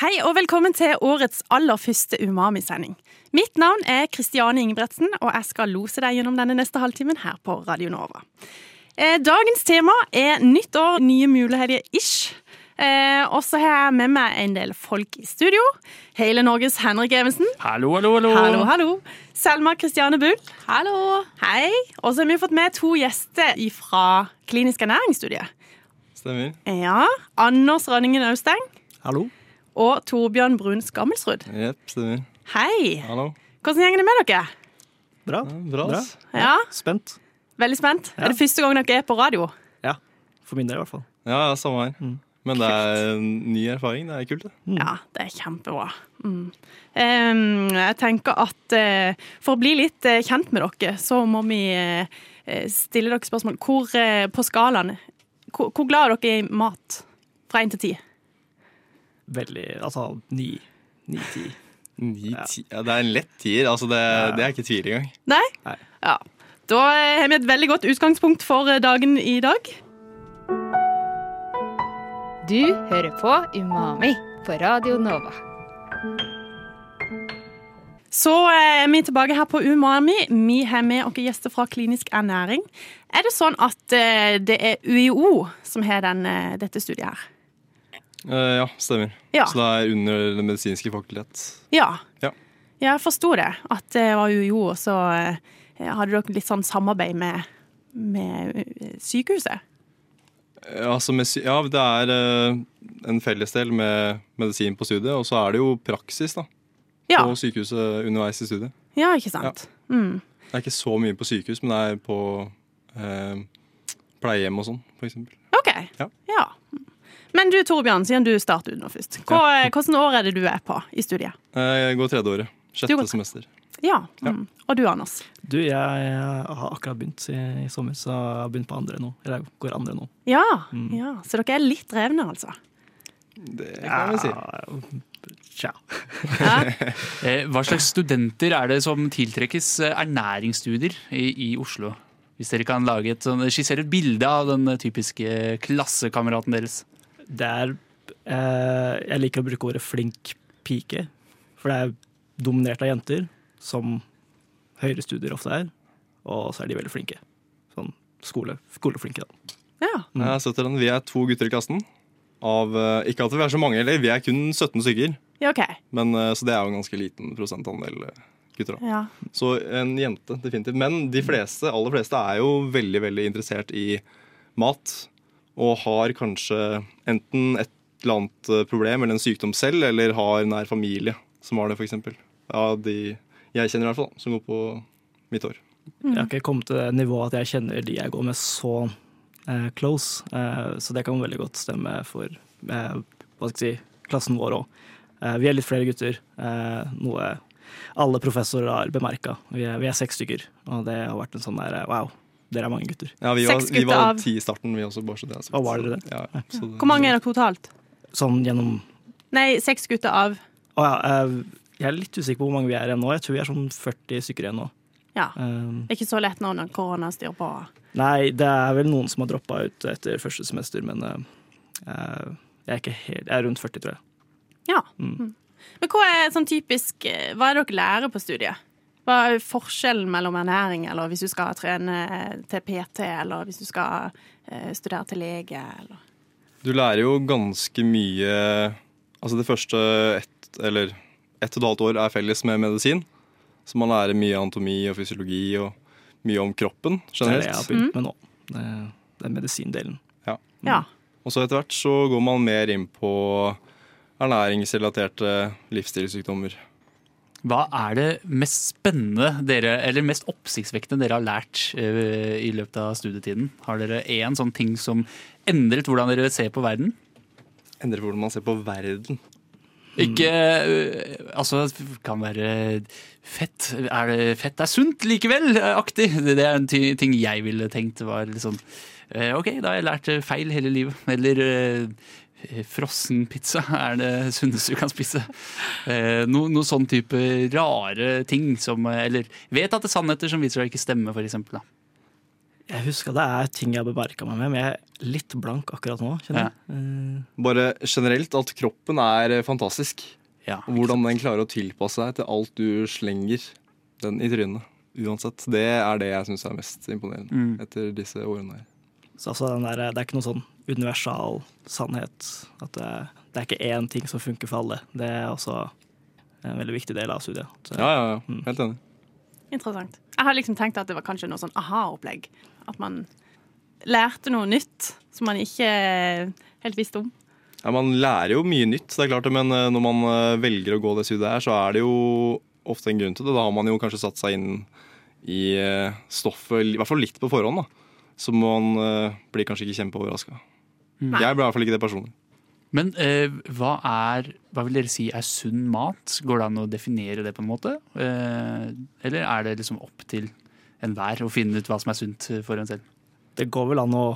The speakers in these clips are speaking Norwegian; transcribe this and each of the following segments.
Hei og velkommen til årets aller første Umami-sending. Mitt navn er Kristiane Ingebretsen, og jeg skal lose deg gjennom denne neste halvtimen her på Radio Nova. Eh, Dagens tema er nytt år, nye muligheter-ish. Eh, og så har jeg med meg en del folk i studio. Hele Norges Henrik Evensen. Hallo, hallo, hallo. Hallo, hallo. Selma Kristiane Bull. Hallo. Hei. Og så har vi fått med to gjester fra Klinisk ernæringsstudie. Stemmer. Ja, Anders Rønningen Austeng hallo. Og Torbjørn Brun Skammelsrud. Yep. Hei! Hallo. Hvordan går det med dere? Bra. Bra, Bra. Ja, Spent. Veldig spent. Ja. Er det første gang dere er på radio? Ja. For min del, i hvert fall. Ja, ja, samme her. Mm. Men det er en ny erfaring. Det er kult, det. Ja, det er kjempebra. Mm. Jeg tenker at eh, for å bli litt eh, kjent med dere, så må vi eh, stille dere spørsmål. Hvor på skalaen hvor, hvor glad er dere i mat? Fra én til ti? Veldig Altså ni. Ni-ti. Ni, Ja. ja, det er en lett tier. Altså, det, det er ikke tvil engang. Nei? Nei. Ja. Da har vi et veldig godt utgangspunkt for eh, dagen i dag. Du hører på Umami på Radio Nova. Så eh, er vi tilbake her på Umami. Vi har med oss gjester fra Klinisk ernæring. Er det sånn at eh, det er UiO som har dette studiet her? Eh, ja, stemmer. Ja. Så det er under Det medisinske fakultet. Ja. Ja. Jeg forsto det. At det var UiO, og så eh, hadde dere litt sånn samarbeid med, med eh, sykehuset. Eh, Altså med, ja, det er eh, en fellesdel med medisin på studiet, og så er det jo praksis da, Ja, på sykehuset underveis i studiet. ja ikke sant? Mm. Det er ikke så mye på sykehus, men det er på eh, pleiehjem og sånn, for eksempel. OK. Ja. ja. Men du Torbjørn, siden du starter nå først. Hva, hvordan år er det du er på i studiet? Eh, Jeg går tredje året. Sjette går- semester. Ja. Ja. Mm. Og du, Anders? Du, jeg, jeg har akkurat begynt i, i sommer, så jeg har begynt på andre nå. Eller jeg går andre nå. Ja. Mm. ja. Så dere er litt drevne, altså? Det kan vi si. Tja. Ja. Eh, Hva slags studenter er det som tiltrekkes eh, ernæringsstudier i, i Oslo? Hvis dere kan et sånn, skissere et bilde av den eh, typiske klassekameraten deres. Det er eh, Jeg liker å bruke ordet flink pike, for det er dominert av jenter, som høyere studier ofte er. Og så er de veldig flinke. Sånn skole, skoleflinke, da. ja. Jeg setter den. Vi er to gutter i klassen. Av, eh, ikke at vi er så mange, eller vi er kun 17 stykker. Ja, okay. Men, eh, så det er jo en ganske liten prosentandel eh, gutter. da. Ja. Så en jente, definitivt. Men de fleste, aller fleste er jo veldig veldig interessert i mat. Og har kanskje enten et eller annet eh, problem eller en sykdom selv, eller har nær familie som har det, f.eks. Ja, de jeg kjenner i hvert fall, som går på mitt år. Jeg har ikke kommet til det nivået at jeg kjenner de jeg går med så eh, close. Eh, så det kan veldig godt stemme for eh, hva skal jeg si, klassen vår òg. Eh, vi er litt flere gutter, eh, noe alle professorer har bemerka. Vi, vi er seks stykker, og det har vært en sånn der wow, dere er mange gutter. Ja, vi var, Seks vi gutter var av- ti i starten, vi også. Bare så det er sagt. Å, var dere det? Ja, så det- Hvor mange er dere totalt? Sånn gjennom Nei, seks gutter av Å ja, eh, jeg er litt usikker på hvor mange vi er igjen nå. Jeg tror vi er sånn 40 stykker igjen nå. Ja. Eh, ikke så lett nå når korona styrer på. nei, det er vel noen som har droppa ut etter første semester, men eh, eh, jeg er ikke helt Jeg er rundt 40, tror jeg. Ja. Mm. Mm. Men hva er sånn typisk eh, Hva er det dere lærer på studiet? Hva er forskjellen mellom ernæring, eller hvis du skal trene til PT, eller hvis du skal eh, studere til lege, eller Du lærer jo ganske mye Altså det første ett eller ett og et halvt år er felles med medisin. Så man lærer mye anatomi og fysiologi og mye om kroppen Det er det jeg har begynt med nå. Det, det er medisindelen. Ja. Og så etter hvert så går man mer inn på ernæringsrelaterte livsstilssykdommer. Hva er det mest spennende dere, eller mest oppsiktsvekkende dere har lært eh, i løpet av studietiden? Har dere én sånn ting som endret hvordan dere ser på verden? Endret hvordan man ser på verden. Ikke øh, Altså, det kan være fett. Er det fett er sunt likevel? Aktig. Det er en ting jeg ville tenkt var litt sånn, OK, da har jeg lært feil hele livet. Eller øh, frossen pizza er det sunneste du kan spise. Eh, no, noe sånn type rare ting som Eller vedtatte sannheter som viser seg å ikke stemme, for eksempel. Da. Jeg husker det er ting jeg har bemerka meg med, men jeg er litt blank akkurat nå. kjenner jeg. Eh, Bare generelt at kroppen er eh, fantastisk. Ja, hvordan den klarer å tilpasse seg til alt du slenger den i trynet. Uansett. Det er det jeg syns er mest imponerende Mm. etter disse årene her. Så altså den der, det er ikke noen sånn universal sannhet. At det, det er ikke én ting som funker for alle. Det er også en veldig viktig del av studiet. Så, Ja, ja, ja. Helt enig. Interessant. Jeg har liksom tenkt at det var kanskje noe sånn aha-opplegg. At man lærte noe nytt som man ikke helt visste om. Ja, man lærer jo mye nytt, det er klart det, men eh, når man eh, velger å gå det studiet her, så er det jo ofte en grunn til det. Da har man jo kanskje satt seg inn i eh, stoffet, i hvert fall litt på forhånd, da. Så man uh, blir kanskje ikke kjempeoverraska. Mm. Jeg ble i hvert fall ikke det personlig. Men eh, hva er Hva vil dere si er sunn mat? Går det an å definere det på en måte? Eh, eller er det liksom opp til enhver å finne ut hva som er sunt for en selv? Det går vel an å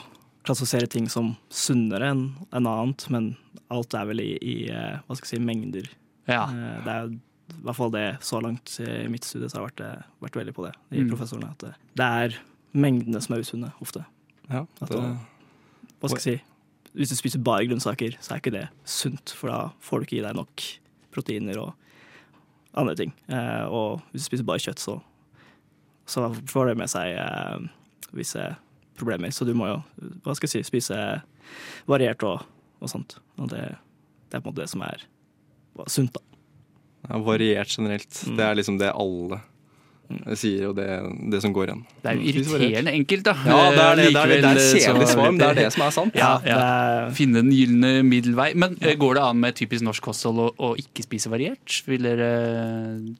klassifisere ting som sunnere enn en annet, men alt er vel i, i eh, hva skal jeg si, mengder. Ja. Eh, Det er i hvert fall det så langt i mitt studie så har jeg vært, eh, vært veldig på det i Mm. professorene. At det, det er mengdene som er usunne, ofte. Ja, det, da- Hva skal jeg si? Hvis du spiser bare grønnsaker, så er ikke det sunt, for da får du ikke i deg nok proteiner og andre ting. Eh, og hvis du spiser bare kjøtt, så, så får det med seg eh, visse problemer. Så du må jo hva skal jeg si, spise variert og, og sånt. Og det, det er på en måte det som er sunt, da. ja, variert generelt. Mm. Det er liksom det alle sier, jo det, det som går igjen. Det er jo irriterende enkelt, da. Ja, det er det. Det er, det, det er kjedelig svar, men det er det som er sant. Ja, Det ja. er, Finne den gylne middelvei. Men ja. går det an med typisk norsk kosthold å, å ikke spise variert? Vil dere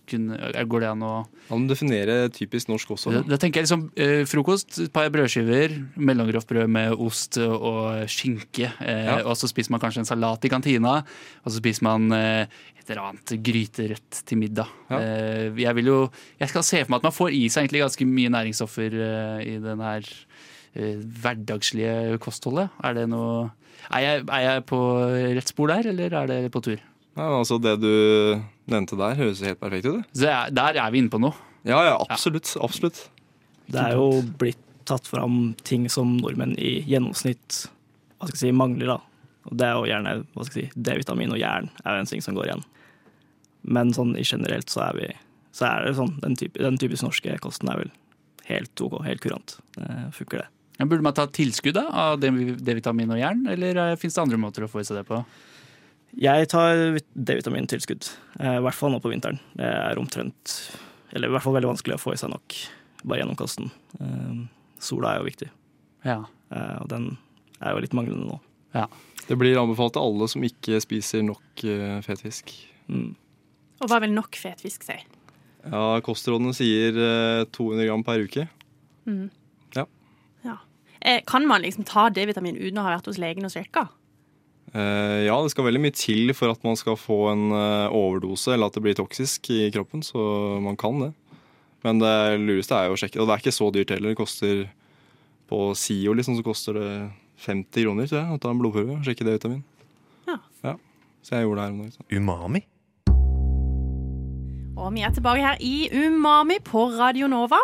kunne, eh, går det an å Kan du definere typisk norsk kosthold. Da, da tenker jeg liksom eh, frokost, et par brødskiver, mellomgrovt brød med ost og skinke. Eh, Ja. Og så spiser man kanskje en salat i kantina, og så spiser man eh, et eller annet gryterett til middag. Ja. Eh, jeg vil jo Jeg skal se for meg at man får i seg egentlig ganske mye næringsstoffer eh, i den her eh, hverdagslige kostholdet. Er det noe er jeg, er jeg på rett spor der, eller er det på tur? Ja, altså Det du nevnte der, høres helt perfekt ut. Så er, der er vi inne på noe. Ja, ja, absolutt. absolutt. det er jo blitt tatt fram ting som nordmenn i gjennomsnitt hva skal jeg si, mangler. da. Og Det er jo gjerne hva skal jeg si, D-vitamin og jern er jo en ting som går igjen. Men sånn i generelt så er vi så er det sånn, den, type, den typisk norske kosten er vel helt OK, helt kurant. Det funker, det. Ja, Burde man ta tilskudd av D-vitamin og jern, eller uh, fins det andre måter å få i seg det på? Jeg tar vit- D-vitamintilskudd, eh, i hvert fall nå på vinteren. Det er omtrent Eller i hvert fall veldig vanskelig å få i seg nok bare gjennom kosten. Eh, Sola er jo viktig, Ja. eh, og den er jo litt manglende nå. Det blir anbefalt til alle som ikke spiser nok eh, fetfisk. Mm. Og hva vil nok fetfisk si? Ja, Kostrådene sier eh, 200 gram per uke. Ja. ja. kan man liksom ta D-vitamin uten å ha vært hos legen og sjekka? Eh, ja, det skal veldig mye til for at man skal få en eh, overdose, eller at det blir toksisk i kroppen, så man kan det. Men det lureste er jo å sjekke, og det er ikke så dyrt heller. Det koster på SIO liksom, så koster det 50 kroner tror jeg, å ta en blodprøve og sjekke D-vitamin. Ja. Så jeg gjorde det her om dagen. Umami? Og vi er tilbake her i Umami på Radio Nova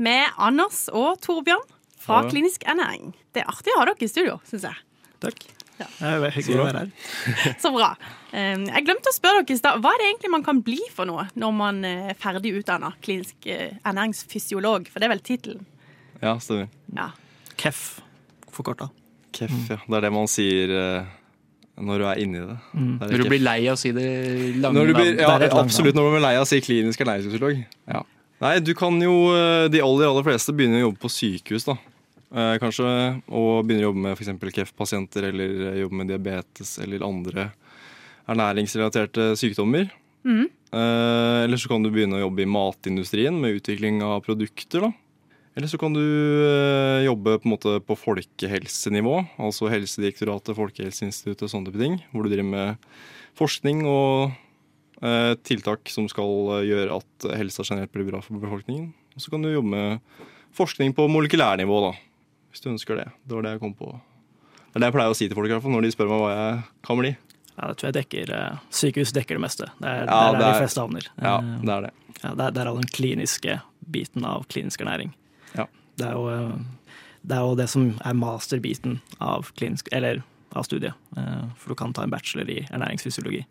med Anders og Torbjørn fra Ja. Klinisk ernæring. Det er artig å ha dere i studio, syns jeg. Takk. Ja. Det er hyggelig å være her. Så bra. Jeg glemte å spørre dere i stad, hva er det egentlig man kan bli for noe når man er ferdig utdanna klinisk eh, ernæringsfysiolog? For det er vel tittelen? Ja, stemmer. Ja. KEF, forkorta. KEF, ja. Det er det man sier eh, når du er inni det. det er Når du blir lei av å si det lange Når du blir, ja, Det absolutt når du blir lei av å si klinisk ernæringsfysiolog. Ja. Nei, du kan jo eh, De aller, aller fleste begynner å jobbe på sykehus, da. Eh, kanskje. Og begynner å jobbe med f.eks. kreftpasienter eller eh, jobbe med diabetes eller andre ernæringsrelaterte sykdommer. Mm. Eh, eller så kan du begynne å jobbe i matindustrien med utvikling av produkter. da. Eller så kan du eh, jobbe på, på folkehelsenivå, altså Helsedirektoratet, Folkehelseinstituttet og sånne type ting. Hvor du driver med forskning og eh, tiltak som skal eh, gjøre at helsa generelt blir bra for befolkningen. Og så kan du jobbe med forskning på molekylærnivå, da. Hvis du ønsker det. Det var det jeg kom på. Det er det jeg pleier å si til folk fall, når de spør meg hva jeg kan bli. Ja, det tror jeg dekker eh, Sykehus dekker det meste. Det er Ja, der er det de er- fleste havner. Ja, det er det. Ja, det, det er all den kliniske biten av klinisk ernæring. Ja. Det, er jo, eh, det er jo det som er masterbiten av, klinisk, eller, av studiet. Eh, For du kan ta en bachelor i ernæringsfysiologi,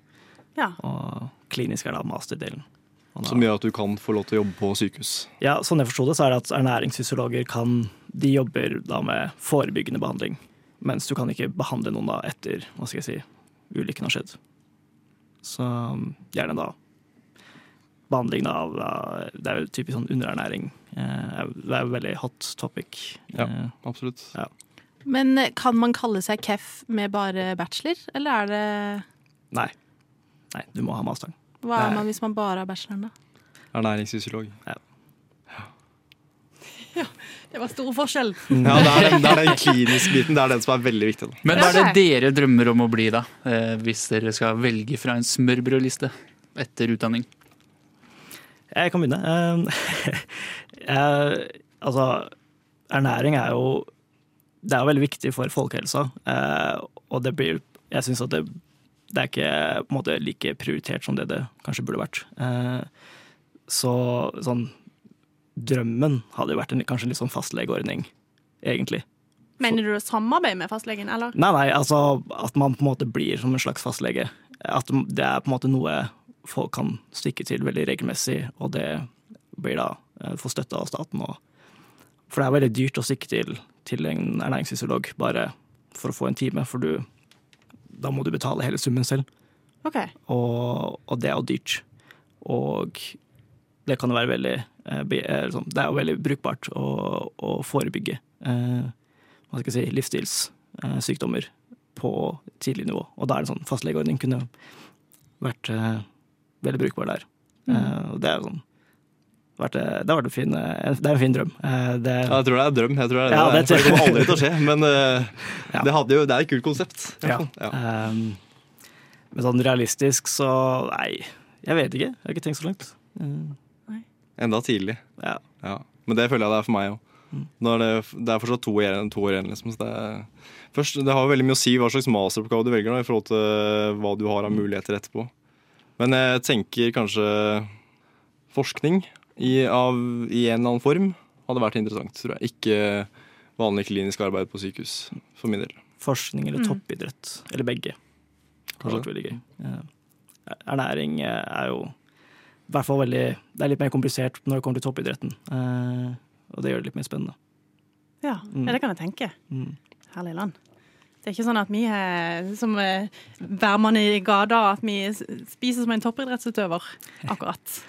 Ja. og klinisk er da masterdelen. Og da- Som gjør at du kan få lov til å jobbe på sykehus. Ja, sånn jeg forsto det, så er det at ernæringsfysiologer kan De jobber da med forebyggende behandling, mens du kan ikke behandle noen da etter hva skal jeg si, ulykken har skjedd. Så um, gjerne da behandling av Det er jo typisk sånn underernæring. Eh, Det er jo veldig hot topic. Ja. Eh, Absolutt. Men eh, kan man kalle seg KEF med bare bachelor, eller er det Nei. Nei, du må ha masteren. Hva er Nei. man hvis man bare har bacheloren, da? Ernæringsfysiolog. Det var stor forskjell. Ja, det er, den, det er den kliniske biten. Det er den som er veldig viktig. Da. Men hva er det dere drømmer om å bli, da? Eh, hvis dere skal velge fra en smørbrødliste etter utdanning? Jeg kan begynne. Eh, altså, ernæring er jo Det er jo veldig viktig for folkehelsa, eh, og det blir Jeg syns at det, det er ikke på en måte like prioritert som det det kanskje burde vært. Eh, så sånn Drømmen hadde jo vært en, kanskje en litt sånn fastlegeordning, egentlig. Mener du samarbeid med fastlegen, eller? Nei, nei, altså at man på en måte blir som en slags fastlege. At det er på en måte noe folk kan stikke til veldig regelmessig, og det blir da eh, få støtte av staten. For det er veldig dyrt å stikke til, til en ernæringsfysiolog bare for å få en time, for du, da må du betale hele summen selv. Okay. Og, og det er jo dyrt. Og det kan jo være veldig eh, eh, sånn, Det er jo veldig brukbart å, å forebygge eh, hva skal jeg si, livsstilssykdommer på tidlig nivå. Og da er det sånn fastlegeordning kunne vært veldig brukbar der. Mm. og det er sånn vært, eh, det, vært en fin, eh, det er en fin drøm. Eh, det, Ja, jeg tror det er en drøm. Jeg tror det, er Ja, det, det er, det kommer aldri til å skje. Men eh, Ja. det, hadde jo, det er et kult konsept. Ja. Ehm, men sånn realistisk, så nei, jeg vet ikke. Jeg har ikke tenkt så langt. Mm. Enda tidlig. ja. Ja. Men det føler jeg det er for meg òg. Mm. Det, det er fortsatt to år igjen. To år igjen liksom. så det, er, først, det har veldig mye å si hva slags masteroppgave du velger da, i forhold til hva du har av muligheter etterpå. Men jeg tenker kanskje forskning i, av, i en eller annen form hadde vært interessant, tror jeg. Ikke vanlig klinisk arbeid på sykehus, for min del. Forskning eller Mm. toppidrett, eller begge. Kanskje. vært veldig gøy. Ja. Ernæring eh, er jo i hvert fall veldig Det er litt mer komplisert når det kommer til toppidretten. Eh, og det gjør det litt mer spennende. Ja, Mm. det kan jeg tenke. Mm. Herlig land. Det er ikke sånn at vi er som eh, værmann i gata, at vi spiser som en toppidrettsutøver. Akkurat.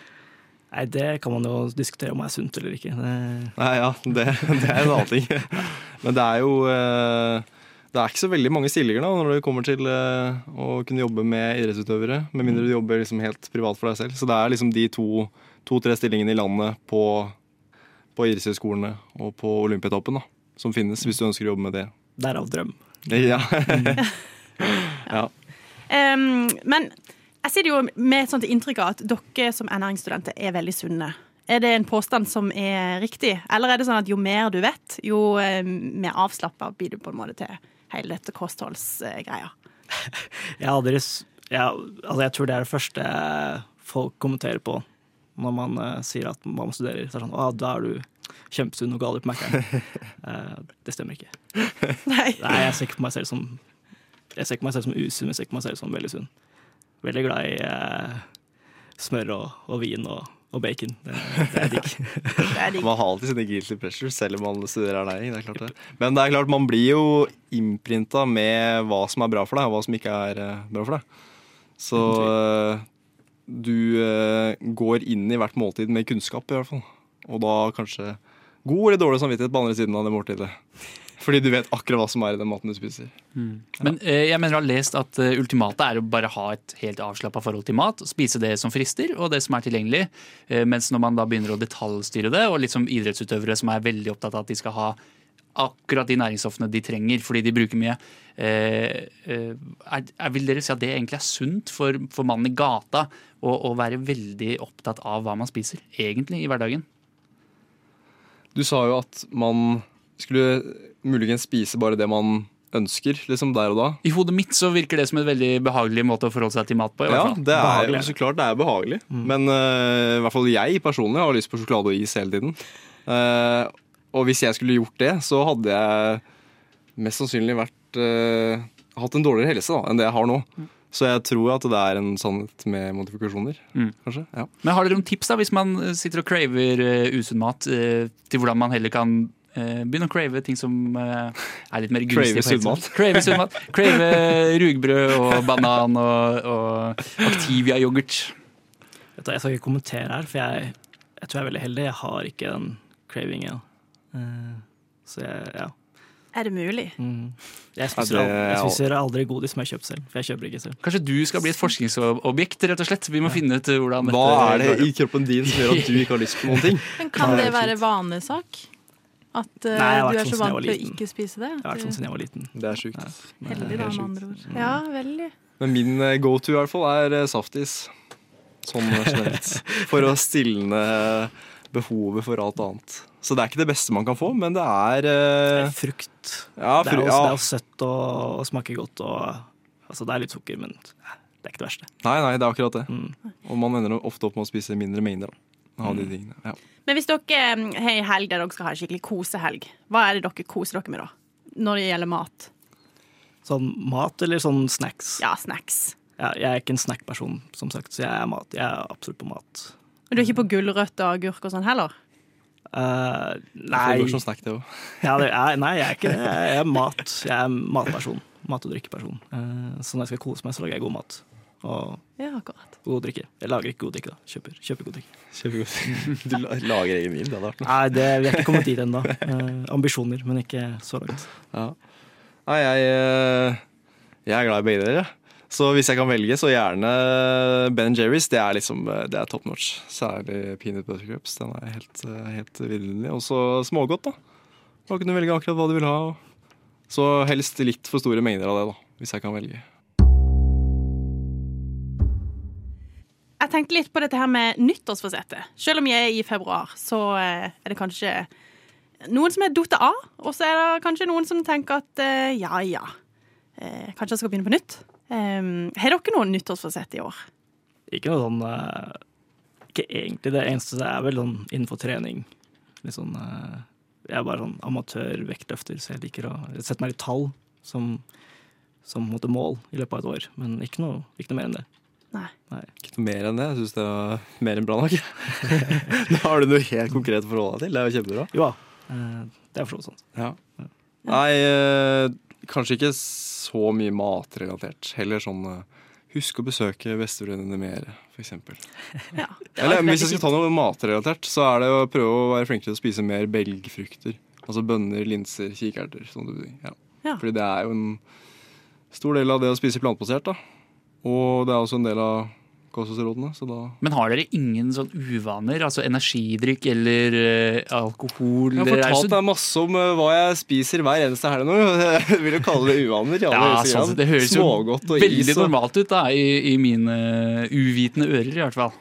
Nei, det kan man jo diskutere om er sunt eller ikke. Det, Nei, ja, det, det er en annen ting. Men det er jo eh, Det er ikke så veldig mange stillinger da, når det kommer til eh, å kunne jobbe med idrettsutøvere. Med mindre du jobber liksom helt privat for deg selv. Så det er liksom de to- to-tre stillingene i landet på, på idrettshøyskolene og på Olympiatoppen da, som finnes, hvis du ønsker å jobbe med det. derav drøm. Ja. ja. Um, men jeg sitter jo med et sånt inntrykk av at dere som ernæringsstudenter er veldig sunne. Er det en påstand som er riktig, eller er det sånn at jo mer du vet, jo eh, mer avslappa blir du på en måte til hele dette kostholdsgreia? Jeg, hadde, ris- ja, altså jeg tror det er det første folk kommenterer på når man eh, sier at man studerer. Så er det sånn, ah, da er du kjempesunn og gal på Mac-en. Uh, det stemmer ikke. Nei. Nei, jeg ser ikke på meg selv som Jeg ser ikke på meg selv som usunn, jeg ser ikke på meg selv som veldig sunn. Veldig glad i uh, smør og, og vin og, og bacon. Det, det er digg. Man har alltid sine guilty pleasures selv om man studerer ernæring. Det er klart det. Men det er klart man blir jo innprinta med hva som er bra for deg, og hva som ikke er eh, bra for deg. Så eh, du går inn i hvert måltid med kunnskap, i hvert fall. Og da kanskje god eller dårlig samvittighet på andre siden av det måltidet. Fordi du vet akkurat hva som er i den maten du spiser. Men eh, jeg mener du har lest at uh, ultimatet er å bare ha et helt avslappa forhold til mat. Spise det som frister, og det som er tilgjengelig. Eh, mens når man da begynner å detaljstyre det, og litt som idrettsutøvere som er veldig opptatt av at de skal ha akkurat de næringsstoffene de trenger fordi de bruker mye. Eh, eh, er, er, vil dere si at det egentlig er sunt for, for mannen i gata å, å være veldig opptatt av hva man spiser, egentlig, i hverdagen? Du sa jo at man skulle muligens spise bare det man ønsker, liksom der og da. I hodet mitt så virker det som en veldig behagelig måte å forholde seg til mat på. i hvert Ja, fall. det er Behagelig. jo så klart det er behagelig. Men uh, i hvert fall jeg personlig har lyst på sjokolade og is hele tiden. Uh, og hvis jeg skulle gjort det, så hadde jeg mest sannsynlig vært uh, hatt en dårligere helse da, enn det jeg har nå. Så jeg tror at det er en sannhet med modifikasjoner, Mm. kanskje. Ja. Men har dere noen tips da, hvis man eh, sitter og craver uh, usunn mat, uh, til hvordan man heller kan uh, begynne å crave ting som er litt mer gunstig? Crave for sunn helsen? Crave sunn mat. Crave rugbrød og banan og, og Activia-yoghurt. Jeg skal ikke kommentere her, for jeg, jeg tror jeg er veldig heldig. Jeg har ikke den cravingen. Så jeg, ja. Er det mulig? Mm. Jeg spiser, Ja, det aldri, jeg er- spiser aldri godis som jeg har kjøpt selv, for jeg kjøper ikke selv. Kanskje du skal bli et forskningsobjekt, rett og slett. Vi må finne ut hvordan Hva dette er det i kroppen din som gjør at du ikke har lyst på noen ting? Men kan det være vanesak? At uh, Nei, du er sånn så vant til å ikke spise det? Jeg har vært sånn siden jeg var liten. Det er sjukt. Ja. Heldig, da, med andre ord. Ja, veldig. Men min eh, go-to i hvert fall er eh, saftis. Sånn generelt. For å stilne behovet for alt annet. Så det er ikke det beste man kan få, men det er eh, Frukt. Ja, Det er også, ja. det er også søtt og, og smaker godt. Og, altså, det er litt sukker, men eh, det er ikke det verste. Nei, nei, det er akkurat det. Mm. Og man ender ofte opp med å spise mindre mengder. Av Mm. de tingene. Ja. Men hvis dere mm, har en helg der dere skal ha en skikkelig kosehelg, hva er det dere koser dere med da? Når det gjelder mat? Sånn mat eller sånn snacks? Ja, snacks. Ja, jeg er ikke en snackperson, som sagt, så jeg er, mat. Jeg er absolutt på mat. Men du er ikke på gulrøtter og agurk og sånn heller? Uh, nei, Jeg ja, det er, nei, jeg er ikke det. Jeg er mat. Jeg er matperson. Mat- og drikkeperson. Uh, så når jeg skal kose meg, så lager jeg god mat. Og Ja, akkurat. god drikke. Jeg lager ikke god drikke, da. Kjøper, kjøper god drikke. Du lager egen vin, det hadde vært noe. Nei, det, vi er ikke kommet dit ennå. Uh, ambisjoner, men ikke så langt. Ja. Nei, jeg, jeg er glad i begge dere. Så hvis jeg kan velge, så gjerne Ben Jerry's. Det er liksom, eh, det er top notch. Særlig peanut butter cups. Den er helt, eh, helt vidunderlig. Og så smågodt, da. Da kan du velge akkurat hva du vil ha. Så helst litt for store mengder av det, da. Hvis jeg kan velge. Jeg tenkte litt på dette her med nyttårsforsettet. Selv om jeg er i februar, så eh, er det kanskje noen som er datt av. Og så er det kanskje noen som tenker at ja, ja, kanskje jeg skal begynne på nytt. Um, har dere noe nyttårsforsett i år? Ikke noe sånn uh, Ikke egentlig. Det eneste det er vel sånn innenfor trening. Litt sånn uh, Jeg er bare sånn amatør-vektløfter, så jeg liker å sette meg litt tall som, som måte mål i løpet av et år. Men ikke noe, ikke noe mer enn det. Nei. Ikke noe mer enn det. Jeg syns det var mer enn bra nok. da har du noe helt konkret å forholde deg til. Det er jo kjempebra. Jo da, eh, det er for så vidt sånn. Ja. Nei, eh, kanskje ikke så mye matrelatert. Heller sånn eh, Husk å besøke besteforeldrene mer, eksempel. Ja, Eller hvis jeg skal ta noe matrelatert, så er det å prøve å være flink til å spise mer belgfrukter. Altså bønner, linser, kikerter. Sånn. Ja. Ja. Fordi det er jo en stor del av det å spise plantebasert. da. Og det er også en del av kostholdsrådene, så da Men har dere ingen sånn uvaner? Altså energidrikk eller uh, alkohol? Jeg har fortalt så- deg masse om uh, hva jeg spiser hver eneste helg nå. Jeg vil jo kalle det uvaner. Ja, sånn, det høres jo veldig is. Og... normalt ut da, i, i mine uvitende ører, i hvert fall.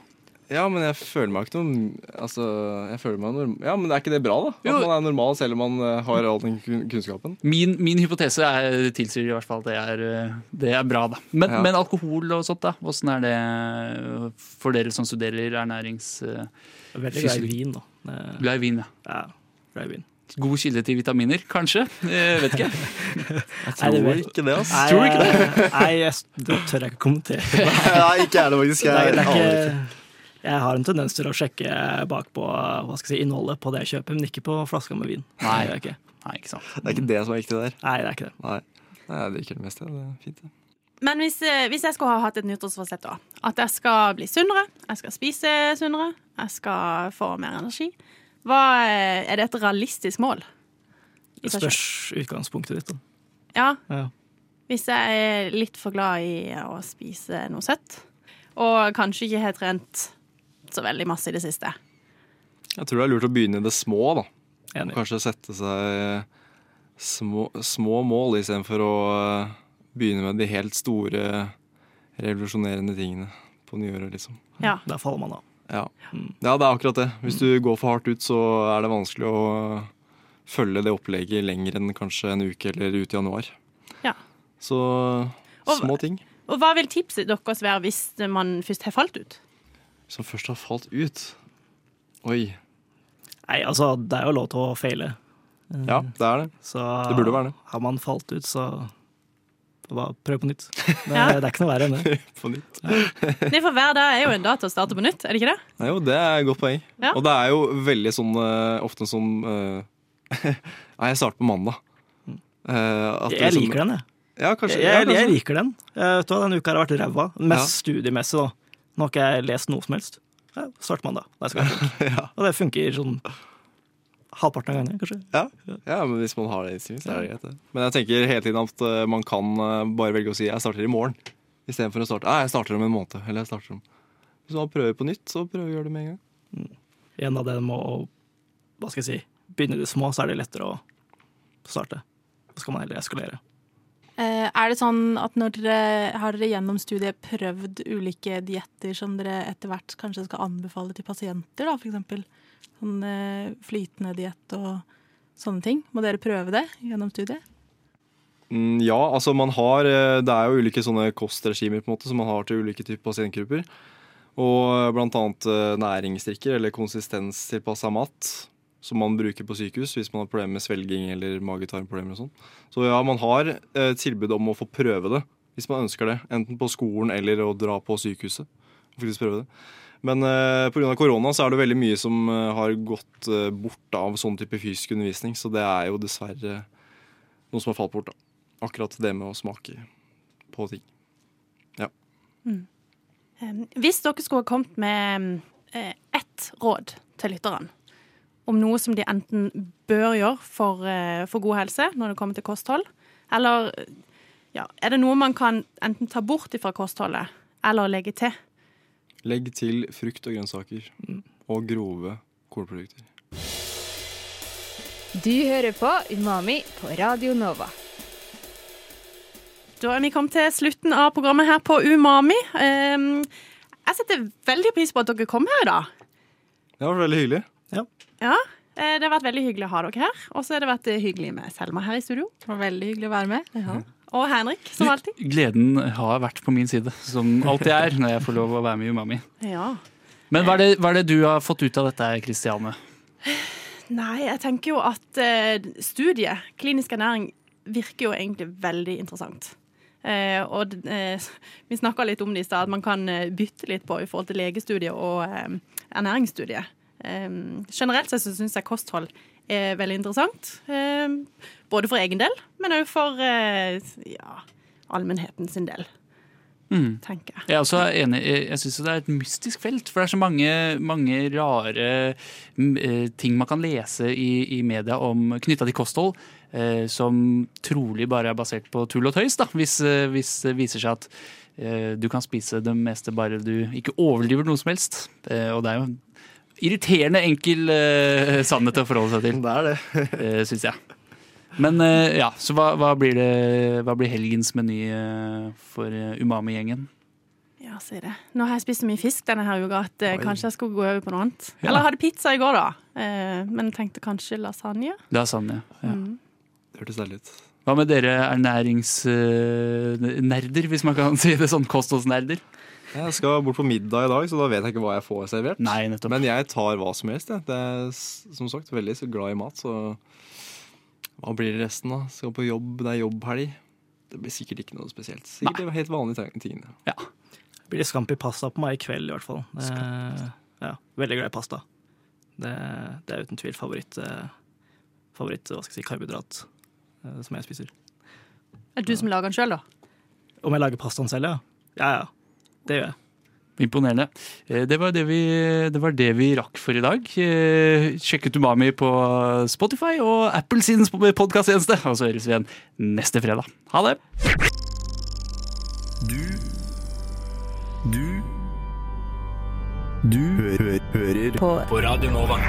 Ja, men jeg føler meg ikke noe Altså, jeg føler meg norm... Ja, men er ikke det bra, da? At Jo. man er normal selv om man eh, har all den kunnskapen? Min, min hypotese er, tilsier i hvert fall at det er, eh, det er bra, da. Men, Ja. men alkohol og sånt, da? Åssen er det for dere som studerer ernærings... eh, Jeg er Veldig glad i vin, da. Eh, Glad i vin, ja. Ja, glad i vin. God kilde til vitaminer, kanskje? Jeg vet ikke. Jeg Nei, det ikke det, altså. Nei, Tror ikke det? Nei, jeg, det tør jeg ikke kommentere. Nei, ikke er det faktisk. Det er, Jeg, det er aner ikke. Jeg har en tendens til å sjekke bakpå hva skal jeg si, innholdet på det jeg kjøper, men ikke på flaska med vin. Nei. Det ikke. Nei, ikke sant. Det er ikke det som er viktig der. Nei, det er ikke det. Nei, Nei jeg liker det meste. Det er fint, det. Men hvis, eh, hvis jeg skulle ha hatt et nyttårsforsett, da. At jeg skal bli sunnere, jeg skal spise sunnere, jeg skal få mer energi. Hva, eh, er det et realistisk mål? Det Spørs utgangspunktet ditt. da. Ja, Ja. hvis jeg er litt for glad i å spise noe søtt, og kanskje ikke har trent så veldig masse i det siste. Jeg tror det er lurt å begynne i det små, da. Enig. Kanskje sette seg små, små mål istedenfor å eh, begynne med de helt store, revolusjonerende tingene på nyåret, liksom. Ja. Der faller man av. Ja. ja, det er akkurat det. Hvis du går for hardt ut, så er det vanskelig å følge det opplegget lenger enn kanskje en uke eller ut i januar. Ja. Så Og- små ting Og hva vil tipset deres være hvis man først har falt ut? Som først har falt ut. Oi. Nei, altså, det er jo lov til å feile. Ja, det er det. Så Det burde være det. har man falt ut, så bare prøv på nytt. Det, Ja. det er ikke noe verre enn det. På nytt. Nei, for hver dag er jo en dag til å starte på nytt, er det ikke det? Nei, jo, det er et godt poeng. Ja. Og det er jo veldig sånn eh, ofte sånn uh, Nei, jeg starter på mandag. Uh, at Jeg liksom- liker den, jeg. Ja, kanskje. Jeg, ja, jeg, liker den. Uh, vet du hva, Denne uka har vært ræva. Mest studiemessig, da. Nå har ikke jeg lest noe som helst. Ja, Start mandag. Det skal funke. Ja. Og det funker sånn halvparten av gangene, kanskje. Ja. ja, men hvis man har det innstilt, så er det greit. det. Men jeg tenker hele tiden at eh, man kan eh, bare velge å si 'jeg starter i morgen', istedenfor å starte «Nei, 'jeg starter om en måned'. Eller jeg starter om Hvis man prøver på nytt, så prøver å gjøre det med en gang. En av det med å hva skal jeg si, begynne i det små, så er det lettere å starte. Så skal man heller eskalere. Eh, er det sånn at når dere har dere gjennom studiet prøvd ulike dietter som dere etter hvert kanskje skal anbefale til pasienter, da, eksempel? Sånn eh, flytende diett og sånne ting. Må dere prøve det gjennom studiet? Mm, ja, altså man har eh, Det er jo ulike sånne kostregimer på en måte som man har til ulike typer pasientgrupper. Og bl.a. næringsdrikker eller konsistenstilpassa mat som man bruker på sykehus hvis man har problemer med svelging eller mage-tarm-problemer og sånn. Så ja, man har eh, tilbud om å få prøve det hvis man ønsker det. Enten på skolen eller å dra på sykehuset. faktisk prøve det. Men eh, pga. korona så er det veldig mye som eh, har gått eh, bort av sånn type fysisk undervisning. Så det er jo dessverre noe som har falt bort. da. Akkurat det med å smake på ting. Eh, Hvis dere skulle ha kommet med eh, ett råd til lytterne om noe som de enten bør gjøre for, eh, for god helse når det kommer til kosthold, eller ja, er det noe man kan enten ta bort fra kostholdet eller legge til? Legg til frukt og grønnsaker og grove kornprodukter. Du hører på Umami på Radio Nova. Da er vi kommet til slutten av programmet her på Umami. Eh, Jeg setter veldig pris på at dere kom her i dag. Det var veldig hyggelig. Ja, ja. Det har vært veldig hyggelig å ha dere her. Og så har det vært eh, hyggelig med Selma her i studio. Det var veldig hyggelig å være med. Og Henrik, som alltid. Gleden har vært på min side, som alltid er når jeg får lov å være med i Umami. Ja. Men hva er, det, hva er det du har fått ut av dette, Kristiane? Nei, jeg tenker jo at eh, studiet, klinisk ernæring, virker jo egentlig veldig interessant. Eh, og eh, vi snakka litt om det i stad, at man kan eh, bytte litt på i forhold til legestudiet og eh, ernæringsstudiet. Eh, generelt sett så syns jeg kosthold er veldig interessant. Eh, både for egen del, men òg for eh, ja, allmennheten sin del, Mm. tenker jeg. Jeg er også enig. Jeg syns det er et mystisk felt, for det er så mange, mange rare eh, ting man kan lese i, i media om knytta til kosthold, eh, som trolig bare er basert på tull og tøys, da, hvis, hvis det viser seg at eh, du kan spise det meste bare du ikke overdriver noe som helst. Eh, og det er jo irriterende enkel uh, sannhet å forholde seg til, Det er det. uh, syns jeg. Men uh, ja, så hva, hva, blir det, hva blir helgens meny uh, for eh, Umami-gjengen? Ja, si det. Nå har jeg spist så mye fisk denne her uka at eh, Oi. kanskje jeg skulle gå over på noe annet. Ja. Eller jeg hadde pizza i går, da. Eh, men tenkte kanskje lasagne. Lasagne. Ja. Mm. Det hørtes deilig ut. Hva med dere ernæringsnerder, hvis man kan si det sånn? Kostholdsnerder? Jeg skal bort på middag i dag, så da vet jeg ikke hva jeg får servert. Nei, nettopp. Men jeg tar hva som helst. Jeg. Det er som sagt veldig glad i mat, så hva blir det resten, da? Skal på jobb, det er jobbhelg. Det blir sikkert ikke noe spesielt. Sikkert Nei. helt vanlige ting- Ja. Det blir scampi pasta på meg i kveld, i hvert fall. Eh, ja, veldig glad i pasta. Det, det er uten tvil favoritt, eh, favoritt hva skal jeg si, karbohydrat eh, som jeg spiser. Er det du som lager den sjøl, da? Om jeg lager pastaen selv, ja? Ja, ja. Det gjør jeg. Imponerende. Eh, Det var det, vi, det var det vi rakk for i dag. Eh, Sjekk ut Umami på Spotify og Apple sin podkasttjeneste. Og så høres vi igjen neste fredag. Ha det! Du Du Du hø hø hører på. på Radio Nova.